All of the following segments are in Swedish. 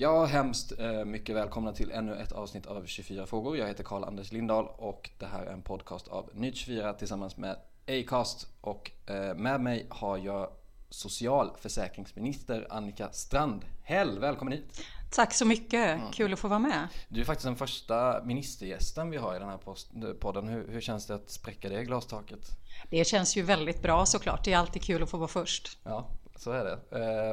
Ja, hemskt eh, mycket välkomna till ännu ett avsnitt av 24 frågor. Jag heter Karl-Anders Lindahl och det här är en podcast av Nytt24 tillsammans med Acast. Och eh, med mig har jag socialförsäkringsminister Annika Strandhäll. Välkommen hit! Tack så mycket, kul att få vara med. Du är faktiskt den första ministergästen vi har i den här podden. Hur, hur känns det att spräcka det glastaket? Det känns ju väldigt bra såklart. Det är alltid kul att få vara först. Ja, så är det.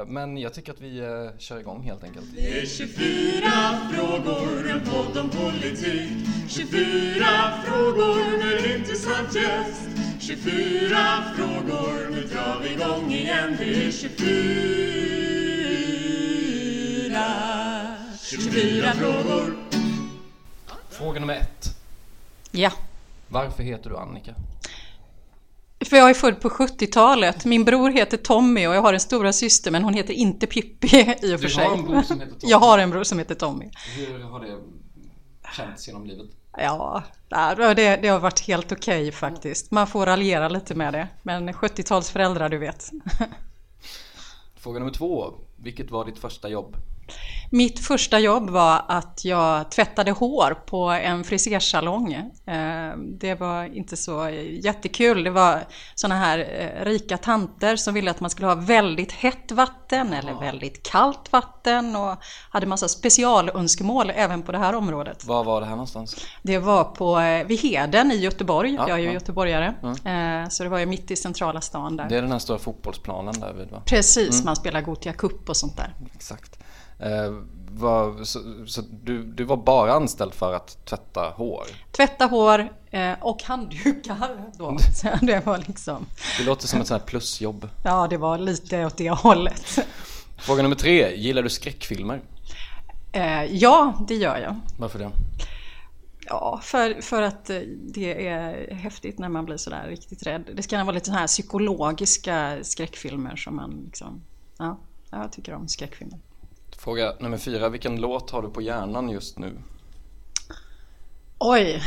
Eh, Men jag tycker att vi eh, kör igång helt enkelt. Det är 24 frågor, en podd om politik 24 frågor med en intressant gäst 24 frågor, nu drar vi igång igen Det är 24 24 frågor Fråga nummer ett. Ja, Varför heter du Annika? För jag är född på 70-talet. Min bror heter Tommy och jag har en stora syster men hon heter inte Pippi i och för Du sig. har en bror som heter Tommy. Jag har en bror som heter Tommy. Hur har det känts genom livet? Ja, det, det har varit helt okej faktiskt. Man får raljera lite med det. Men 70-talsföräldrar, du vet. Fråga nummer två. Vilket var ditt första jobb? Mitt första jobb var att jag tvättade hår på en frisersalong. Eh, Det var inte så jättekul. Det var såna här eh, rika tanter som ville att man skulle ha väldigt hett vatten eller väldigt kallt vatten och hade massa specialönskemål även på det här området. Var var det här någonstans? Det var på, eh, vid Heden i Göteborg. Ja, jag är ju ja. göteborgare. Eh, Så det var ju mitt i centrala stan där. Det är den här stora fotbollsplanen där vid va? Precis, man spelar Gothia Cup och sånt där. Exakt. Eh, var, så så du, du var bara anställd för att tvätta hår? Tvätta hår eh, och handdukar då. Så det var liksom, Det låter som ett sånt här plusjobb. ja det var lite åt det hållet. Fråga nummer tre. Gillar du skräckfilmer? Eh, ja, det gör jag. Varför det? Ja, för, för att eh, det är häftigt när man blir sådär riktigt rädd. Det ska vara lite så här psykologiska skräckfilmer som man liksom, ja, jag tycker om skräckfilmer. Fråga nummer fyra. Vilken låt har du på hjärnan just nu? Oj!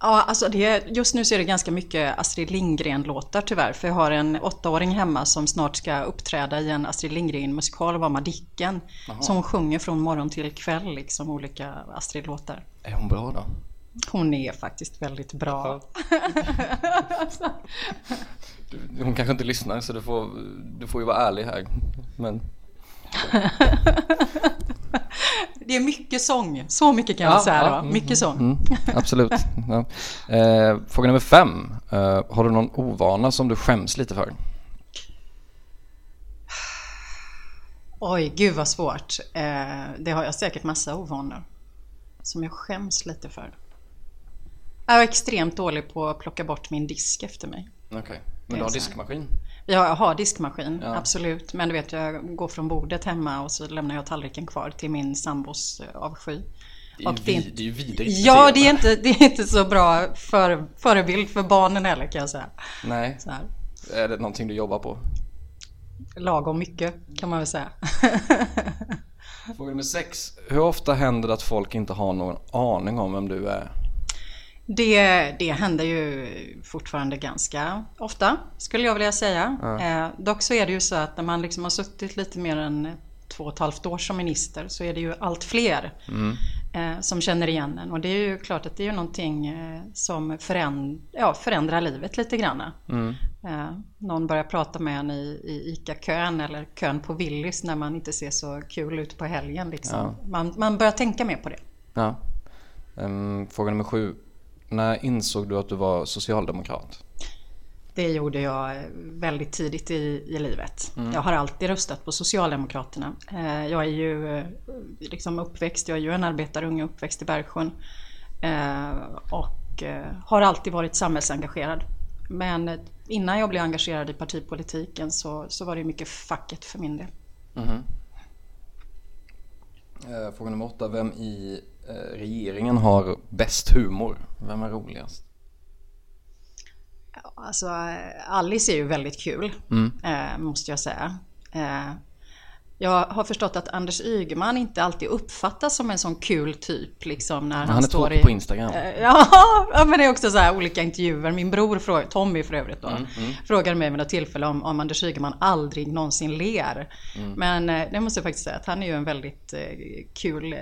Ja, alltså det, just nu så är det ganska mycket Astrid Lindgren-låtar tyvärr. För jag har en åttaåring hemma som snart ska uppträda i en Astrid Lindgren-musikal och vara Madicken. Som hon sjunger från morgon till kväll, liksom olika Astrid-låtar. Är hon bra då? Hon är faktiskt väldigt bra. Hon kanske inte lyssnar så du får, du får ju vara ärlig här. Men Det är mycket sång, så mycket kan jag Ja, säga ja, då. Mycket sång. mm, absolut. Ja. Eh, fråga nummer fem. Eh, har du någon ovana som du skäms lite för? Oj, gud vad svårt. Eh, det har jag säkert massa ovanor. Som jag skäms lite för. Jag är extremt dålig på att plocka bort min disk efter mig. Okej. Det Men du har så diskmaskin? Jag har diskmaskin, Ja. absolut. Men du vet, jag går från bordet hemma och så lämnar jag tallriken kvar till min sambos eh, avsky. Det är ju, Och det är vid, det är ju vidrigt Ja, det är, inte, det är inte så bra för, förebild för barnen heller kan jag säga. Nej. Är det någonting du jobbar på? Lagom mycket kan man väl säga. Fråga nummer sex. Hur ofta händer det att folk inte har någon aning om vem du är? Det, det händer ju fortfarande ganska ofta, skulle jag vilja säga. Eh, dock så är det ju så att när man liksom har suttit lite mer än två och ett halvt år som minister så är det ju allt fler eh, som känner igen en. Och det är ju klart att det är ju någonting eh, som föränd, ja, förändrar livet lite grann. Eh, någon börjar prata med en i, i ICA-kön eller kön på Willys när man inte ser så kul ut på helgen. Liksom. Man, man börjar tänka mer på det. Ja. Um, fråga nummer sju. När insåg du att du var socialdemokrat? Det gjorde jag väldigt tidigt i, i livet. Jag har alltid röstat på Socialdemokraterna. Eh, Jag är ju eh, liksom uppväxt, jag är ju en arbetarunge uppväxt i Bergsjön. Eh, Och eh, har alltid varit samhällsengagerad. Men eh, innan jag blev engagerad i partipolitiken så, så var det mycket facket för min del. Eh, Fråga nummer åtta. Vem i eh, regeringen har bäst humor? Vem är roligast? Alltså, Alice är ju väldigt kul, eh, måste jag säga. Jag har förstått att Anders Ygeman inte alltid uppfattas som en sån kul typ. Liksom, när han, Han är står tråkig i, på Instagram. Eh, Ja, men det är också så här olika intervjuer. Min bror, Tommy för övrigt då, frågade mig vid något tillfälle om, om Anders Ygeman aldrig någonsin ler. Men eh, det måste jag faktiskt säga att han är ju en väldigt eh, kul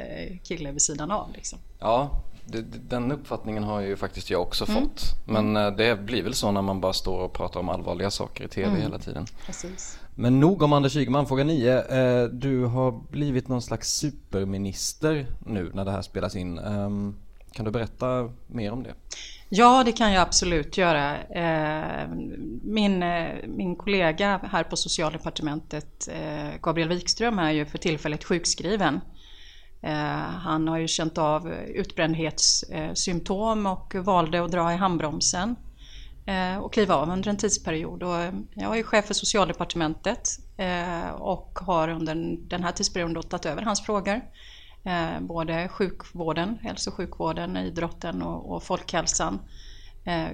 kille vid sidan av. Liksom. Ja, det, den uppfattningen har ju faktiskt jag också fått. Men eh, det blir väl så när man bara står och pratar om allvarliga saker i tv hela tiden. Precis. Men nog om Anders Ygeman. Fråga 9. Eh, du har blivit någon slags superminister nu när det här spelas in. Ehm, kan du berätta mer om det? Ja, det kan jag absolut göra. Eh, min, eh, min kollega här på socialdepartementet, Gabriel Wikström, är ju för tillfället sjukskriven. Han har ju känt av utbrändhetssymptom och valde att dra i handbromsen Eh, och kliva av under en tidsperiod. Och eh, jag är chef för socialdepartementet eh, och har under den här tidsperioden tagit över hans frågor. Både sjukvården, hälso och sjukvården, idrotten och, folkhälsan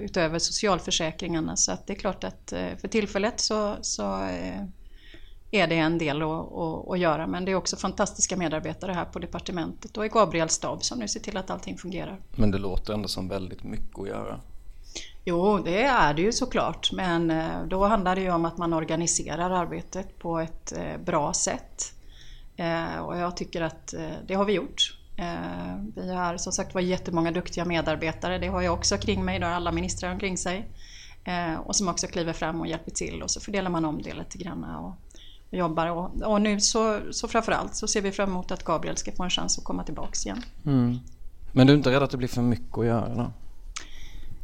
utöver socialförsäkringarna. Så att det är klart att för tillfället så, så är det en del att, att, att göra. Men det är också fantastiska medarbetare här på departementet och i Gabriels stab som nu ser till att allting fungerar. Men det låter ändå som väldigt mycket att göra. Jo, det är det ju såklart. Men eh, då handlar det ju om att man organiserar arbetet på ett eh, bra sätt. Eh, och jag tycker att det har vi gjort. Vi har som sagt var jättemånga duktiga medarbetare. Det har jag också kring mig, det har alla ministrar omkring sig. Och som också kliver fram och hjälper till och så fördelar man om det lite grann och och jobbar. Och, och nu så, så framförallt så ser vi fram emot att Gabriel ska få en chans att komma tillbaks igen. Mm. Men du är inte rädd att det blir för mycket att göra då?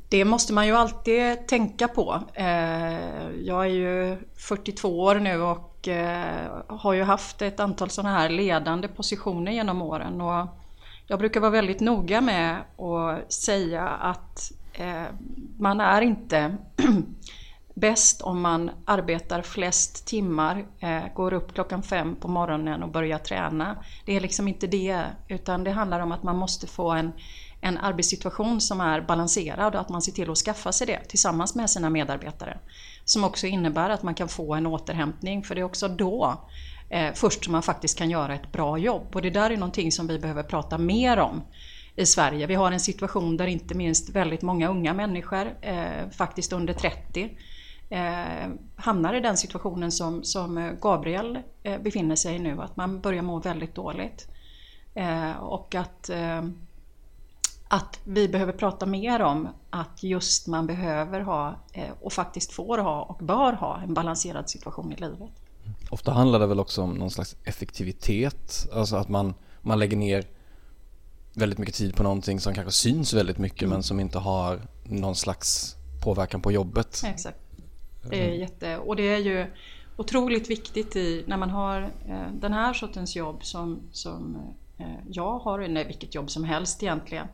Det måste man ju alltid tänka på. Eh, jag är ju 42 år nu och eh, har ju haft ett antal sådana här ledande positioner genom åren. Och jag brukar vara väldigt noga med att säga att eh, man är inte bäst om man arbetar flest timmar, går upp klockan fem på morgonen och börjar träna. Det är liksom inte det, utan det handlar om att man måste få en, en arbetssituation som är balanserad och att man ser till att skaffa sig det tillsammans med sina medarbetare. Som också innebär att man kan få en återhämtning, för det är också då eh, först som man faktiskt kan göra ett bra jobb. Och det där är någonting som vi behöver prata mer om i Sverige. Vi har en situation där inte minst väldigt många unga människor, eh, faktiskt under 30, eh, hamnar i den situationen som, som Gabriel eh, befinner sig i nu, att man börjar må väldigt dåligt. Eh, och att, eh, att vi behöver prata mer om att just man behöver ha eh, och faktiskt får ha och bör ha en balanserad situation i livet. Ofta handlar det väl också om någon slags effektivitet. Alltså att man, man lägger ner väldigt mycket tid på någonting som kanske syns väldigt mycket men som inte har någon slags påverkan på jobbet. Exakt. Det är jätte, och det är ju otroligt viktigt i, när man har eh, den här sortens jobb som, som eh, jag har, eller vilket jobb som helst egentligen.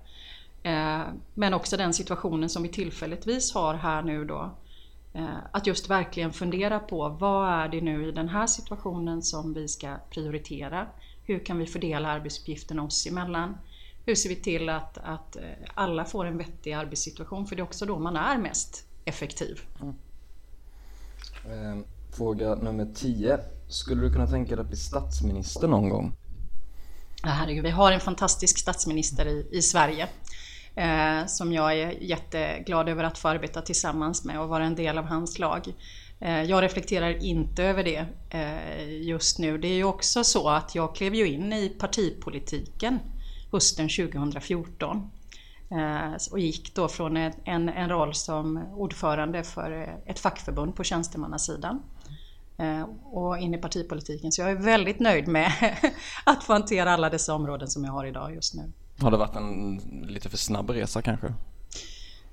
Eh, men också den situationen som vi tillfälligtvis har här nu då. Eh, att just verkligen fundera på vad är det nu i den här situationen som vi ska prioritera? Hur kan vi fördela arbetsuppgifterna oss emellan? Hur ser vi till att, att eh, alla får en vettig arbetssituation? För det är också då man är mest effektiv. Eh, Fråga nummer 10. Skulle du kunna tänka dig att bli statsminister någon gång? Ja, herregud, vi har en fantastisk statsminister i, i Sverige eh, som jag är jätteglad över att få arbeta tillsammans med och vara en del av hans lag. Eh, jag reflekterar inte över det eh, just nu. Det är ju också så att jag klev ju in i partipolitiken hösten 2014 eh, och gick då från en, en, en roll som ordförande för eh, ett fackförbund på tjänstemannasidan eh, och in i partipolitiken. Så jag är väldigt nöjd med att få hantera alla dessa områden som jag har idag just nu. Har det varit en lite för snabb resa kanske?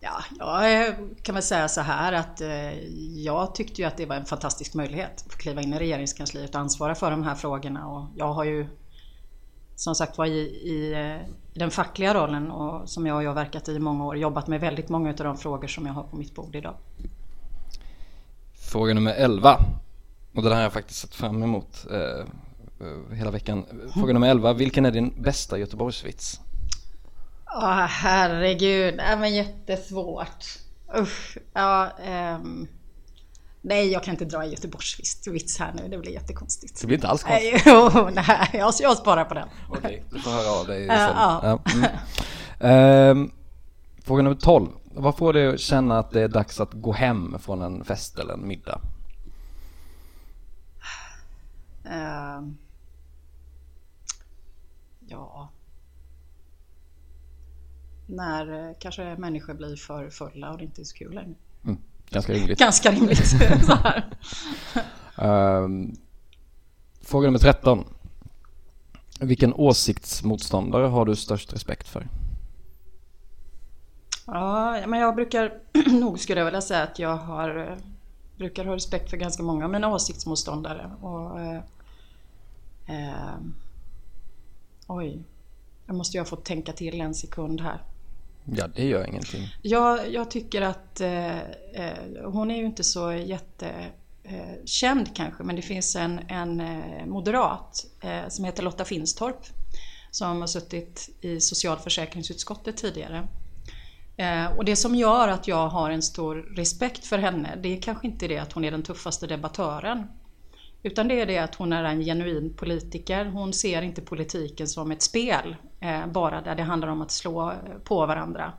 Ja, jag kan väl säga så här att eh, jag tyckte ju att det var en fantastisk möjlighet att få kliva in i regeringskansliet och ansvara för de här frågorna och jag har ju som sagt var i, i, eh, i den fackliga rollen och som jag har verkat i många år jobbat med väldigt många av de frågor som jag har på mitt bord idag. Fråga nummer 11. Och det här har jag faktiskt sett fram emot eh, eh, hela veckan. Fråga nummer 11. Vilken är din bästa Göteborgsvits? Åh herregud, det men jättesvårt. Usch, ja, ehm. Nej, jag kan inte dra en Göteborgsvits här nu. Det blir jättekonstigt. Det blir inte alls konstigt. Nej, jo, nej jag, jag sparar på den. Okej, du får höra av dig Ja, sen. ja. Ja, mm. Ehm, Fråga nummer 12. Vad får dig att känna att det är dags att gå hem från en fest eller en middag? Ehm. Ja. När eh, kanske människor blir för fulla och det inte är så kul längre. Mm. Ganska rimligt. Ganska rimligt. så här. Ehm, fråga nummer 13. Vilken åsiktsmotståndare har du störst respekt för? Ja, men jag brukar nog skulle jag vilja säga att jag har eh, brukar ha respekt för ganska många av mina åsiktsmotståndare. Och, eh, eh, oj, jag måste ha fått tänka till en sekund här. Ja, det gör ingenting. Jag, jag tycker att eh, eh, hon är ju inte så jättekänd eh, kanske men det finns en, en eh, moderat eh, som heter Lotta Finstorp som har suttit i socialförsäkringsutskottet tidigare. Eh, och det som gör att jag har en stor respekt för henne det är kanske inte det att hon är den tuffaste debattören utan det är det att hon är en genuin politiker. Hon ser inte politiken som ett spel, Eh, bara där det handlar om att slå på varandra.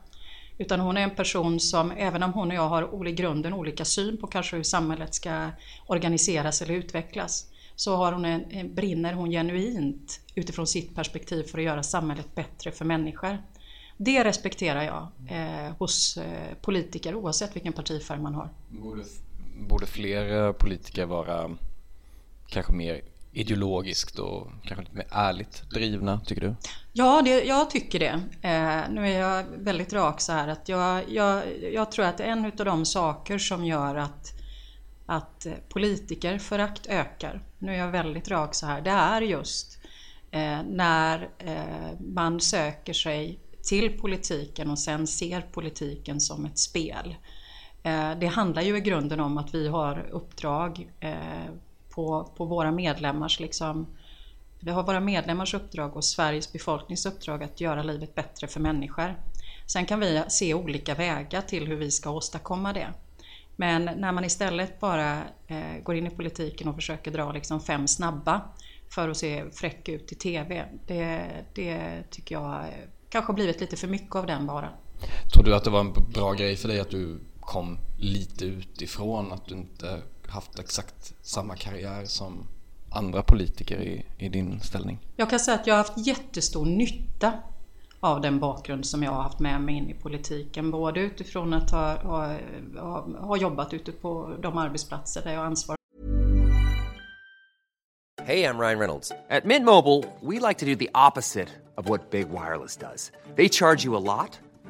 Utan hon är en person som, även om hon och jag har i grunden olika syn på kanske hur samhället ska organiseras eller utvecklas, så har hon en, brinner hon genuint utifrån sitt perspektiv för att göra samhället bättre för människor. Det respekterar jag eh, hos eh, politiker oavsett vilken partifärg man har. Borde, borde fler eh, politiker vara kanske mer ideologiskt och kanske lite mer ärligt drivna, tycker du? Ja, det, jag tycker det. Eh, nu är jag väldigt rak så här att jag, jag, jag tror att en av de saker som gör att, att politikerförakt ökar, nu är jag väldigt rak så här, det är just eh, när eh, man söker sig till politiken och sen ser politiken som ett spel. Eh, det handlar ju i grunden om att vi har uppdrag eh, på, på våra medlemmars liksom, vi har våra medlemmars uppdrag och Sveriges befolknings uppdrag att göra livet bättre för människor. Sen kan vi se olika vägar till hur vi ska åstadkomma det. Men när man istället bara eh, går in i politiken och försöker dra liksom fem snabba för att se fräck ut i TV. Det, det tycker jag eh, kanske har blivit lite för mycket av den varan. Tror du att det var en bra grej för dig att du kom lite utifrån? Att du inte haft exakt samma karriär som andra politiker i, i din ställning? Jag kan säga att jag har haft jättestor nytta av den bakgrund som jag har haft med mig in i politiken. Både utifrån att ha, ha, ha, ha jobbat ute på de arbetsplatser där jag ansvarar Hey, I'm Ryan Reynolds. At Mint Mobile, we like to do the opposite of what Big Wireless does. They charge you a lot,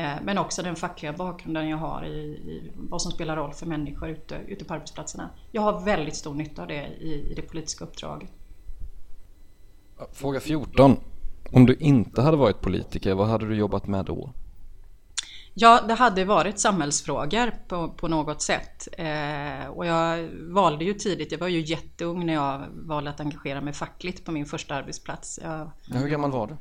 Eh, Men också den fackliga bakgrunden jag har i, i vad som spelar roll för människor ute, ute på arbetsplatserna. Jag har väldigt stor nytta av det i, i det politiska uppdraget. Fråga 14. Om du inte hade varit politiker, vad hade du jobbat med då? Ja, det hade varit samhällsfrågor på, på något sätt. Eh, och jag valde ju tidigt, jag var ju jätteung när jag valde att engagera mig fackligt på min första arbetsplats. Jag, Ja, hur gammal var du?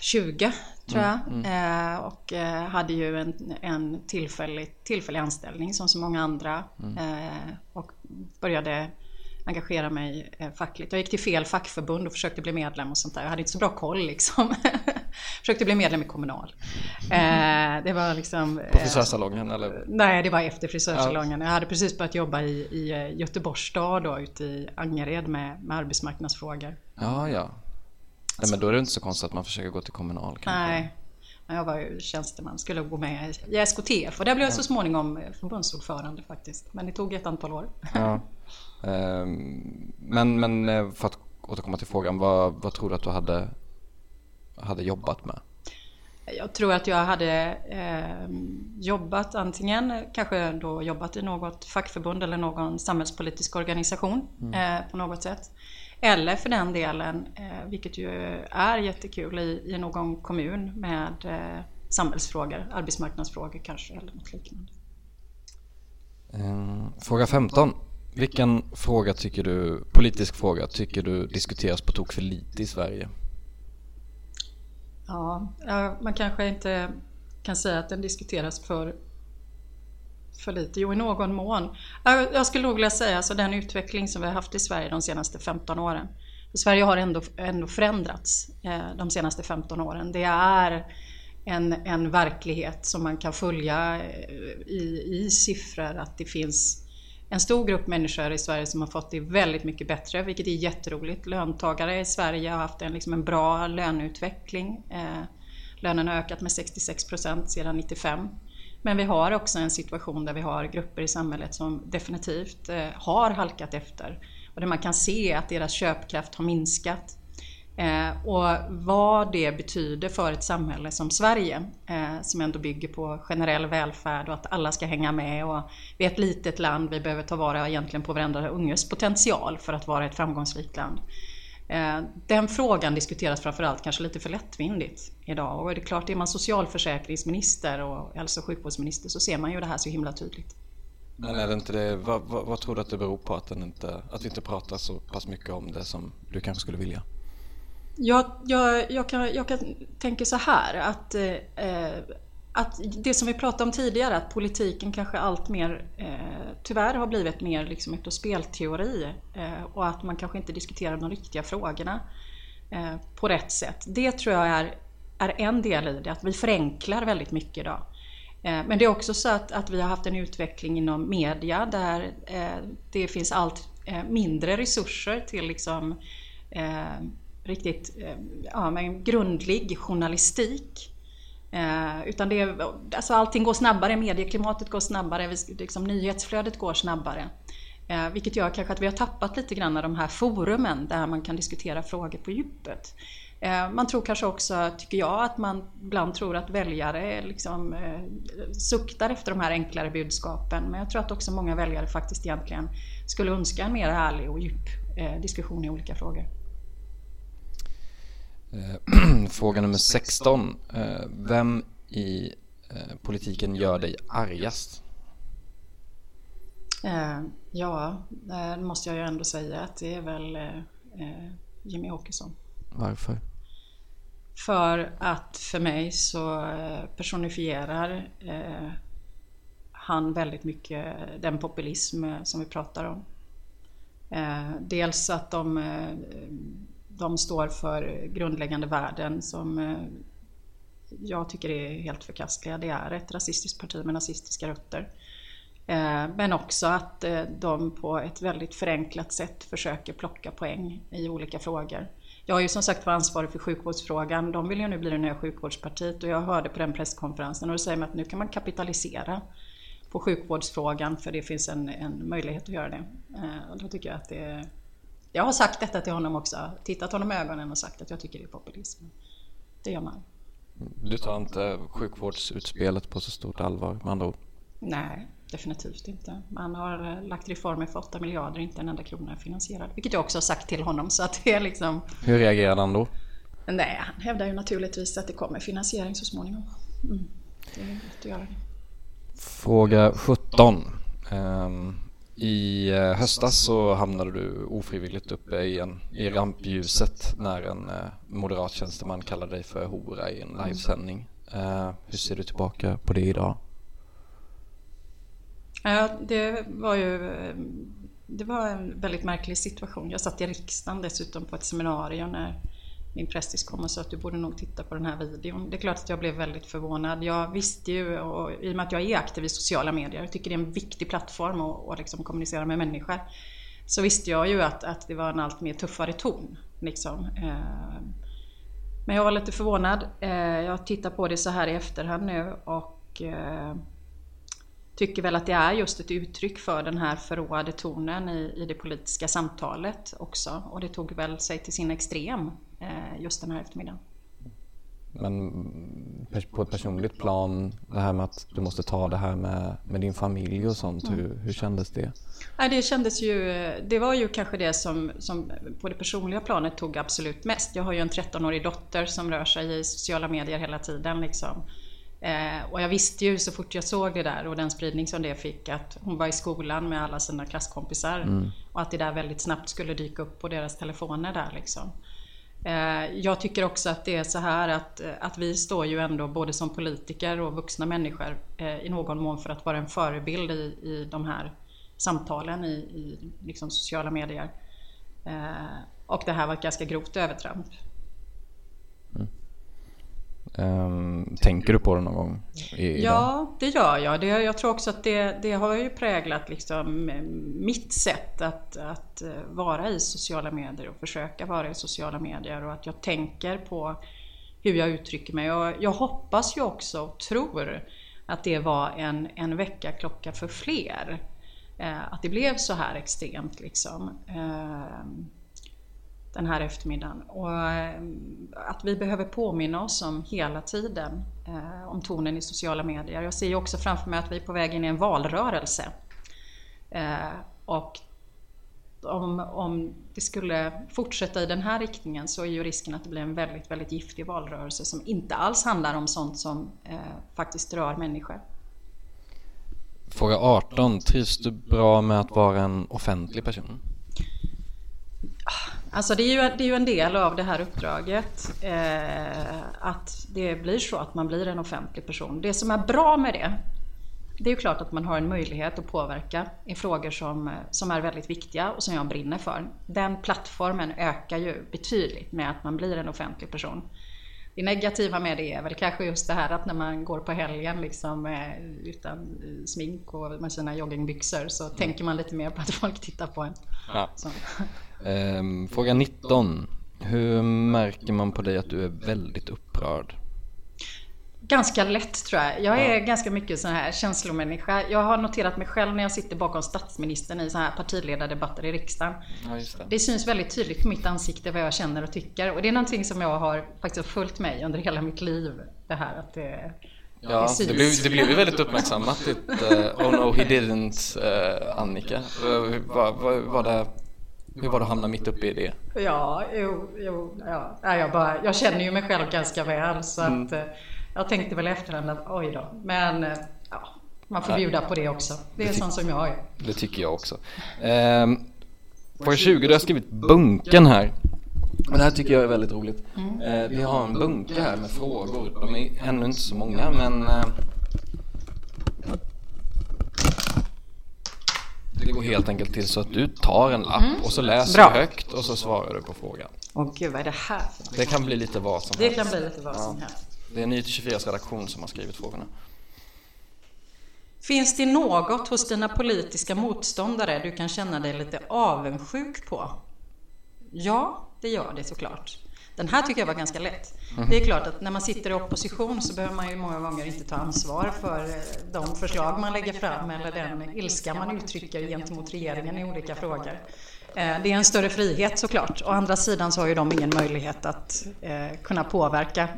20 tror jag. Eh, och eh, hade ju en, en tillfällig, tillfällig anställning som så många andra. Eh, och började engagera mig eh, fackligt. Jag gick till fel fackförbund och försökte bli medlem och sånt där. Jag hade inte så bra koll liksom. försökte bli medlem i Kommunal. Eh, det var liksom... På frisörsalongen eller? Nej, det var efter frisörsalongen. Jag hade precis börjat jobba i, i Göteborgs stad då, ute i Angered med, med arbetsmarknadsfrågor. Ja, ja. Nej, men då är det inte så konstigt att man försöker gå till Kommunal. Kanske. Nej, jag var ju tjänsteman, skulle gå med i SKTF och där blev jag så småningom förbundsordförande faktiskt. Men det tog ett antal år. Ja. Ehm, men, men eh, för att återkomma till frågan, vad, vad tror du att du hade, hade jobbat med? Jag tror att jag hade eh, jobbat antingen kanske då jobbat i något fackförbund eller någon samhällspolitisk organisation mm. eh, på något sätt. Eller för den delen, eh, vilket ju är jättekul, i, i någon kommun med eh, samhällsfrågor, arbetsmarknadsfrågor kanske eller något liknande. Ehm, fråga 15. Vilken fråga tycker du, politisk fråga, tycker du diskuteras på tok för lite i Sverige? Ja, man kanske inte kan säga att den diskuteras för, för lite. Jo, i någon mån. Jag skulle nog vilja säga alltså den utveckling som vi har haft i Sverige de senaste 15 åren. För Sverige har ändå, ändå förändrats eh, de senaste 15 åren. Det är en, en verklighet som man kan följa eh, i, i siffror att det finns en stor grupp människor i Sverige som har fått det väldigt mycket bättre, vilket är jätteroligt. Löntagare i Sverige har haft en, liksom en bra löneutveckling. Eh, lönen har ökat med 66 procent sedan 95. Men vi har också en situation där vi har grupper i samhället som definitivt eh, har halkat efter och där man kan se att deras köpkraft har minskat. Eh, och vad det betyder för ett samhälle som Sverige, eh, som ändå bygger på generell välfärd och att alla ska hänga med. Och vi är ett litet land, vi behöver ta vara egentligen på varenda unges potential för att vara ett framgångsrikt land. Eh, den frågan diskuteras framförallt kanske lite för lättvindigt idag. Och är det klart, är man socialförsäkringsminister och hälso och sjukvårdsminister så ser man ju det här så himla tydligt. Men är det inte det, vad, vad, vad tror du att det beror på att, den inte, att vi inte pratar så pass mycket om det som du kanske skulle vilja? Jag, jag, jag, kan, jag kan tänka så här att, eh, eh, att det som vi pratade om tidigare, att politiken kanske allt mer eh, tyvärr har blivit mer liksom ett spelteori eh, och att man kanske inte diskuterar de riktiga frågorna eh, på rätt sätt. Det tror jag är, är en del i det, att vi förenklar väldigt mycket idag. Eh, men det är också så att, att vi har haft en utveckling inom media där eh, det finns allt eh, mindre resurser till liksom eh, riktigt eh, ja, men grundlig journalistik. Eh, utan det, alltså allting går snabbare, medieklimatet går snabbare, liksom nyhetsflödet går snabbare. Eh, vilket gör kanske att vi har tappat lite grann av de här forumen där man kan diskutera frågor på djupet. Eh, man tror kanske också, tycker jag, att man ibland tror att väljare liksom, eh, suktar efter de här enklare budskapen. Men jag tror att också många väljare faktiskt egentligen skulle önska en mer ärlig och djup eh, diskussion i olika frågor. Eh, fråga nummer 16. Eh, vem i eh, politiken gör dig argast? Ja, det måste jag ju ändå säga att det är väl Jimmy Åkesson. Varför? För att för mig så personifierar han väldigt mycket den populism som vi pratar om. Dels att de de står för grundläggande värden som eh, jag tycker är helt förkastliga. Det är ett rasistiskt parti med nazistiska rötter. Eh, men också att eh, de på ett väldigt förenklat sätt försöker plocka poäng i olika frågor. Jag är ju som sagt var ansvarig för sjukvårdsfrågan. De vill ju nu bli det nya sjukvårdspartiet och jag hörde på den presskonferensen och då säger man att nu kan man kapitalisera på sjukvårdsfrågan för det finns en, en möjlighet att göra det. Och då tycker jag att det är jag har sagt detta till honom också, tittat honom i ögonen och sagt att jag tycker det är populism. Det gör man. Du tar inte sjukvårdsutspelet på så stort allvar med andra ord? Nej, definitivt inte. Man har eh, lagt reformer för 8 miljarder, inte en enda krona är finansierad. Vilket jag också har sagt till honom. Så att det är liksom... Hur reagerade han då? Nej, han hävdar ju naturligtvis att det kommer finansiering så småningom. Mm. Det är lätt att göra det. Fråga 17. I eh, höstas så hamnade du ofrivilligt uppe i, en, i rampljuset när en eh, moderat tjänsteman kallade dig för hora i en livesändning. Eh, hur ser du tillbaka på det idag? Ja, det var ju det var en väldigt märklig situation. Jag satt i riksdagen dessutom på ett seminarium när min prästis kom och sa att du borde nog titta på den här videon. Det är klart att jag blev väldigt förvånad. Jag visste ju, och i och med att jag är aktiv i sociala medier, jag tycker det är en viktig plattform att, att liksom kommunicera med människor, så visste jag ju att, att det var en allt mer tuffare ton. Liksom. Eh, men jag var lite förvånad. Eh, jag tittar på det så här i efterhand nu och eh, tycker väl att det är just ett uttryck för den här förråade tonen i, i det politiska samtalet också. Och det tog väl sig till sin extrem just den här eftermiddagen. Men på ett personligt plan, det här med att du måste ta det här med, med din familj och sånt, mm. hur, hur kändes det? Ja, det kändes ju, det var ju kanske det som, som på det personliga planet tog absolut mest. Jag har ju en 13-årig dotter som rör sig i sociala medier hela tiden. Liksom. Eh, och jag visste ju så fort jag såg det där och den spridning som det fick att hon var i skolan med alla sina klasskompisar mm. och att det där väldigt snabbt skulle dyka upp på deras telefoner där liksom. Eh, jag tycker också att det är så här att, eh, att vi står ju ändå både som politiker och vuxna människor eh, i någon mån för att vara en förebild i, i de här samtalen i, i liksom sociala medier. Och det här var ett ganska grovt övertramp. Um, tänker du på det någon gång? I, ja, det gör jag. Det, jag tror också att det, det har ju präglat liksom mitt sätt att, att eh, vara i sociala medier och försöka vara i sociala medier och att jag tänker på hur jag uttrycker mig. Och jag hoppas ju också och tror att det var en, en väckarklocka för fler. Eh, att det blev så här extremt liksom. Eh, den här eftermiddagen. Och eh, att vi behöver påminna oss om hela tiden eh, om tonen i sociala medier. Jag ser ju också framför mig att vi är på väg in i en valrörelse. Eh, och om, om det skulle fortsätta i den här riktningen så är ju risken att det blir en väldigt, väldigt giftig valrörelse som inte alls handlar om sånt som eh, faktiskt rör människor. Fråga 18. Trivs du bra med att vara en offentlig person? Alltså det är, ju, det är ju en del av det här uppdraget eh, att det blir så att man blir en offentlig person. Det som är bra med det, det är ju klart att man har en möjlighet att påverka i frågor som, som är väldigt viktiga och som jag brinner för. Den plattformen ökar ju betydligt med att man blir en offentlig person. Det negativa med det är väl kanske just det här att när man går på helgen liksom, eh, utan smink och med sina joggingbyxor så mm. tänker man lite mer på att folk tittar på en. Ja. Ehm, fråga 19. Hur märker man på dig att du är väldigt upprörd? Ganska lätt tror jag. Jag är ja. ganska mycket sån här känslomänniska. Jag har noterat mig själv när jag sitter bakom statsministern i så här partiledardebatter i riksdagen. Ja, det. det. syns väldigt tydligt på mitt ansikte vad jag känner och tycker. Och det är någonting som jag har faktiskt följt mig under hela mitt liv. Det här att det, Ja, det, det, blev, det blev ju väldigt uppmärksammat ditt uh, Oh no he didn't uh, Annika. Uh, var, var, var det hur var det att hamna mitt uppe i det? Ja, jo, jo ja. Jag, bara, jag känner ju mig själv ganska väl så mm. att mm. Jag tänkte väl efterhand att oj då. Men eh, ja, man får bjuda på det också. Det är sånt som jag är. Det tycker jag också. Ehm, på 20 du har skrivit bunken här. Och det här tycker jag är väldigt roligt. Mm. Eh, vi har en bunke här med frågor. De är ännu inte så många men eh, Det går helt enkelt till så att du tar en lapp mm. och så läser Bra. du högt och så svarar du på frågan. Åh gud, vad är det här för Det kan bli lite vad som det helst. Det kan bli lite vad ja. som helst. Det är Ny 24 redaktion som har skrivit frågorna. Finns det något hos dina politiska motståndare du kan känna dig lite avundsjuk på? Ja, det gör det såklart. Den här tycker jag var ganska lätt. Det är klart att när man sitter i opposition så behöver man ju många gånger inte ta ansvar för eh, de förslag man lägger fram eller den ilska man uttrycker gentemot regeringen i olika frågor. Eh, det är en större frihet såklart. Å andra sidan så har ju de ingen möjlighet att eh, kunna påverka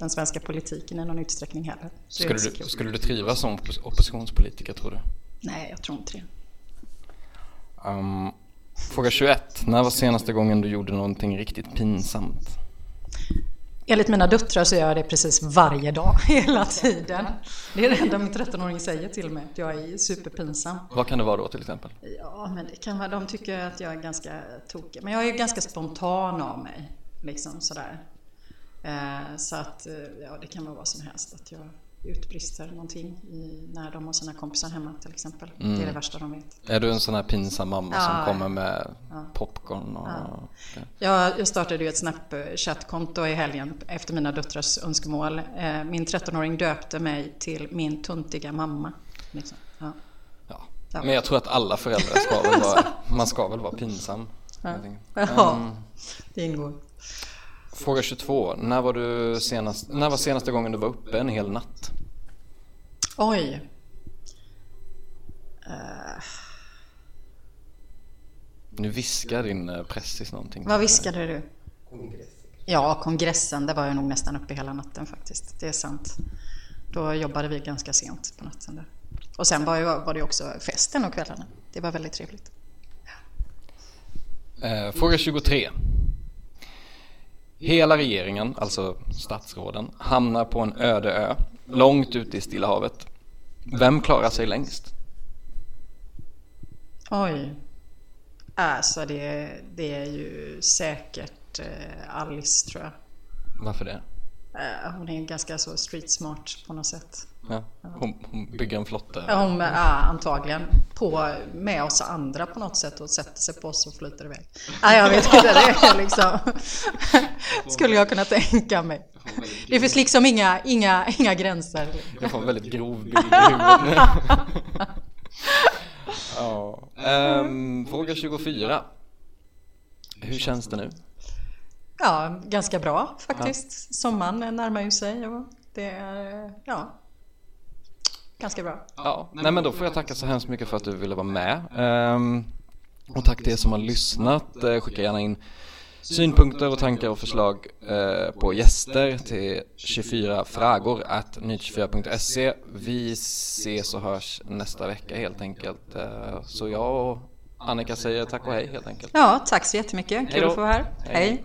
den svenska politiken i någon utsträckning heller. Skulle du, skulle du trivas som oppositionspolitiker tror du? Nej, jag tror inte det. Um, Fråga 21. När var senaste gången du gjorde någonting riktigt pinsamt? Enligt mina döttrar så gör jag det precis varje dag, hela tiden. Det är det enda min 13-åring säger till mig, att jag är superpinsam. Vad kan det vara då till exempel? Ja, men det kan vara, de tycker att jag är ganska tokig. Men jag är ganska spontan av mig, liksom sådär. Eh, så att, eh, ja det kan vara vad som helst. Att jag utbrister någonting i, när de har sina kompisar hemma till exempel. Det är det värsta de vet. Är du en sån här pinsam mamma Ja. som kommer med popcorn och... Jag, jag startade ju ett Snapchat-konto i helgen efter mina döttrars önskemål. Eh, Min 13-åring döpte mig till min tuntiga mamma. Liksom. Ja. Ja. Ja. Men jag tror att alla föräldrar ska väl vara, man ska väl vara pinsam. Ja, det ingår. Fråga 22. När var, du senast, när var senaste gången du var uppe en hel natt? Oj. Nu viskar din eh, pressis någonting. Vad viskade du? Ja, kongressen. Där var jag nog nästan uppe hela natten faktiskt. Det är sant. Då jobbade vi ganska sent på natten där. Och sen var, jag, var det också festen och kvällarna. Det var väldigt trevligt. Eh, fråga 23. Hela regeringen, alltså statsråden, hamnar på en öde ö långt ute i Stilla havet. Vem klarar sig längst? Oj. Alltså det, det är ju säkert eh, Alice tror jag. Varför det? Eh, Hon är ganska så street smart på något sätt. Ja, hon, hon bygger en flotte. Ja, Hon ja, antagligen på med oss andra på något sätt och sätter sig på oss och flyter iväg. Nej, jag vet inte. Det är liksom, skulle jag kunna tänka mig. Det finns liksom inga, inga, inga gränser. Jag får en väldigt grov bild i huvudet ja. Ehm, fråga 24. Hur känns det nu? Ja, ganska bra faktiskt. Sommaren närmar ju sig och det är, ja, ganska bra. Ja, nej men då får jag tacka så hemskt mycket för att du ville vara med. Ehm, och tack till er som har lyssnat. Eh, skicka gärna in synpunkter och tankar och förslag eh, på gäster till 24 frågor at ny24.se. Vi ses och hörs nästa vecka helt enkelt. Eh, så jag och Annika säger tack och hej helt enkelt. Ja, tack så jättemycket. Kul Hej då. att få vara här. Hej.